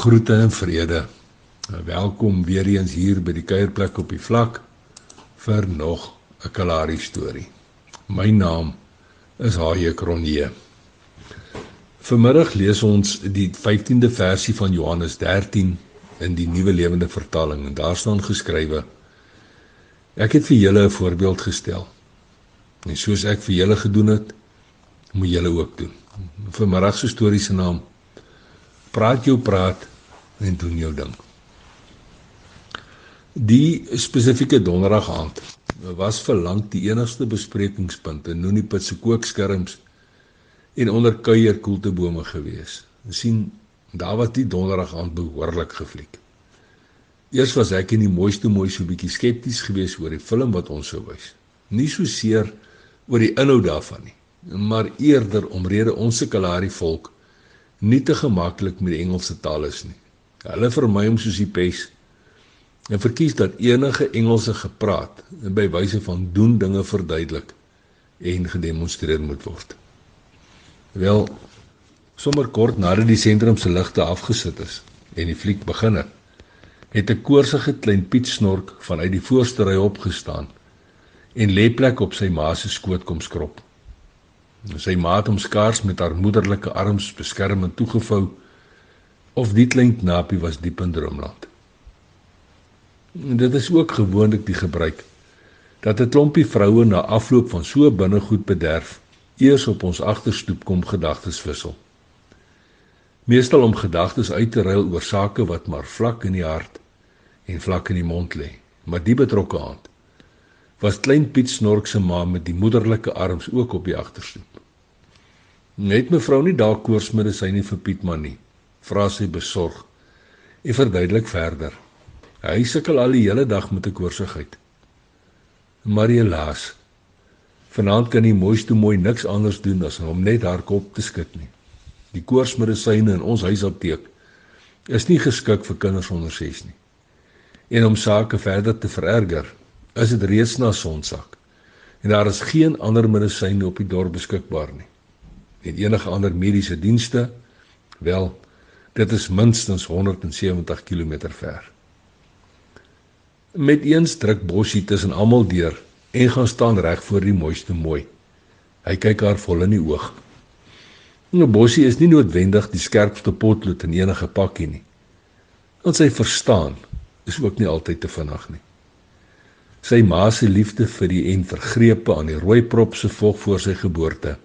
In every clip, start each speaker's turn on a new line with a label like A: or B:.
A: Groete en vrede. Welkom weer eens hier by die kuierplek op die vlak vir nog 'n Kalahari storie. My naam is Haie Kronje. Vanmiddag lees ons die 15de versie van Johannes 13 in die Nuwe Lewende Vertaling en daar staan geskrywe: Ek het vir julle 'n voorbeeld gestel. En soos ek vir julle gedoen het, moet julle ook doen. Vanmiddag se storie se naam praat jou praat en jou ding. Die spesifieke donderdag aand was vir lank die enigste besprekingspunt in Nonipit se kookskerms en onder kuier koeltebome gewees. Ons sien daar was die donderdag aand behoorlik gefliek. Eers was ek in die mooiste mooi so bietjie skepties geweest oor die film wat ons sou wys. Nie so seer oor die inhoud daarvan nie, maar eerder omrede ons se Kalahari volk nie te gemaklik met die Engelse taal is nie. Hulle vermy hom soos die pes en verkies dat enige Engelse gepraat by wyse van doen dinge verduidelik en gedemonstreer moet word. Wel, sommer kort nadat die sentrum se ligte afgesit is en die fliek begin het, het 'n koorsige klein Piet snork vanuit die voorste ry opgestaan en lê plek op sy ma se skoot kom skrop. Sy maat hom skaars met haar moederlike arms beskermend toegevou of die klein knapie was diep in droomland. Dit is ook gewoonlik die gebruik dat 'n klompie vroue na afloop van so binnegoed bederf eers op ons agterstoep kom gedagtes wissel. Meestal om gedagtes uit te ruil oor sake wat maar vlak in die hart en vlak in die mond lê, maar die betrokke aand was klein Piet Snork se ma met die moederlike arms ook op die agterstoep. Net mevrou nie dalk koorsmedisyne vir Piet man nie, vra sy besorg en verduidelik verder. Hy sukkel al die hele dag met 'n koorsigheid. Marie laas. Vanaand kan die mooiste mooi niks anders doen as om net haar kop te skud nie. Die koorsmedisyne in ons huisapteek is nie geskik vir kinders onder 6 nie. En om sake verder te vererger, is dit reeds na sonsak. En daar is geen ander medisyne op die dorp beskikbaar nie. En enige ander mediese dienste, wel, dit is minstens 170 km ver. Met eens druk Bosie tussen almal deur en gaan staan reg voor die mooiste mooi. Hy kyk haar vol in die oog. Nou Bosie is nie noodwendig die skerpste potlood in enige pakkie nie. Want sy verstaan is ook nie altyd te vinnig nie. Sy ma se liefde vir die en vergrepe aan die rooi prop se vog voor sy geboorte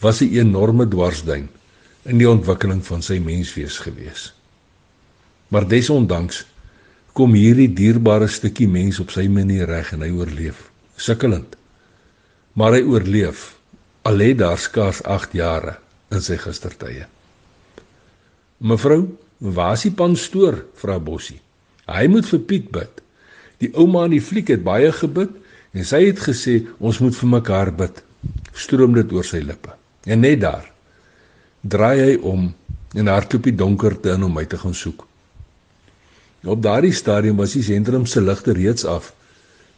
A: was 'n enorme dwarsduin in die ontwikkeling van sy menswees gewees. Maar desondanks kom hierdie dierbare stukkie mens op sy manier reg en hy oorleef, sukkelend. Maar hy oorleef al lê daar skaars 8 jare in sy gistertye. Mevrou, waar is die pan stoor? vra Bossie. Hy moet vir Piet bid. Die ouma in die fliek het baie gebid en sy het gesê ons moet vir mekaar bid. Stroom dit oor sy lippe. En net daar draai hy om en hardloop die donkerte in om my te gaan soek. Op daardie stadium was die sentrum se ligte reeds af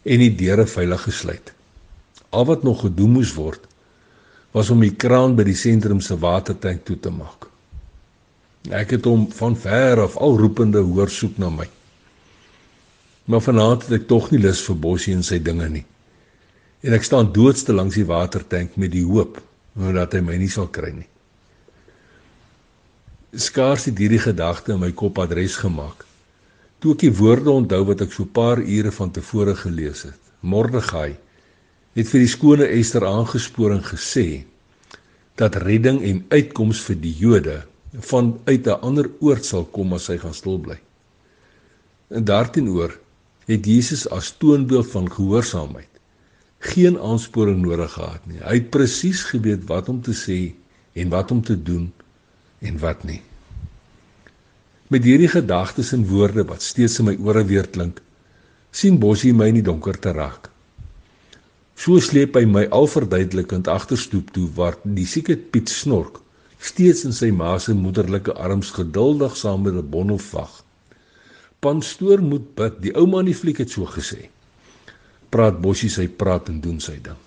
A: en die deure veilig gesluit. Al wat nog gedoen moes word was om die kraan by die sentrum se watertank toe te maak. Ek het hom van ver af al roepende hoor soek na my. Maar vanaand het ek tog nie lus vir Bossie en sy dinge nie. En ek staan doodste langs die watertank met die hoop dat hy my nie sal kry nie. Skaars het hierdie gedagte in my kop adres gemaak. Toe ek die woorde onthou wat ek so 'n paar ure van tevore gelees het. Mordegai het vir die skone Ester aangespoor en gesê dat redding en uitkoms vir die Jode van uit 'n ander oord sal kom as hy gaan stil bly. En daarteenoor het Jesus as toonbeeld van gehoorsaamheid geen aansporing nodig gehad nie. Hy het presies geweet wat om te sê en wat om te doen en wat nie. Met hierdie gedagtes en woorde wat steeds in my ore weer klink, sien Bosie my in die donker te raak. So sleep hy my al verduidelikend agterstoep toe waar die sieke Piet snork steeds in sy ma se moederlike arms geduldig saam met 'n bondel vag Panstoor moet bid. Die ouma in die fliek het so gesê. Praat Bosie sy praat en doen sy ding.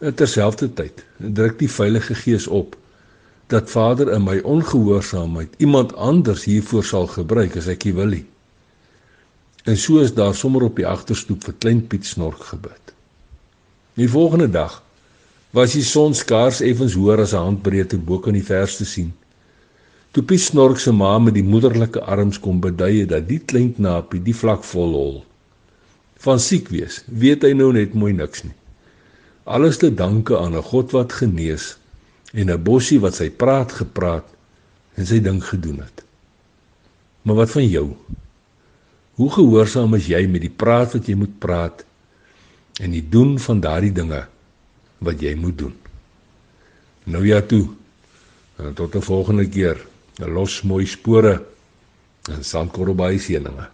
A: Terselfdertyd druk die Heilige Gees op dat Vader in my ongehoorsaamheid iemand anders hiervoor sal gebruik as ek wil nie. En so is daar sommer op die agterstoep vir klein Piet snork gebid. Die volgende dag was die son skaars effens hoër as 'n handbreedte bo kan die verste sien. Toe Piet snork se ma met die moederlike arms kom beduie dat die klein knapie die vlak vol hol. Van siek wees, weet hy nou net mooi niks nie. Alles te danke aan 'n God wat genees en 'n bossie wat sy praat gepraat en sy ding gedoen het. Maar wat van jou? Hoe gehoorsaam is jy met die praat wat jy moet praat en die doen van daardie dinge wat jy moet doen? Nou ja toe. En tot 'n volgende keer. Los mooi spore en sandkorrelbaai seëninge.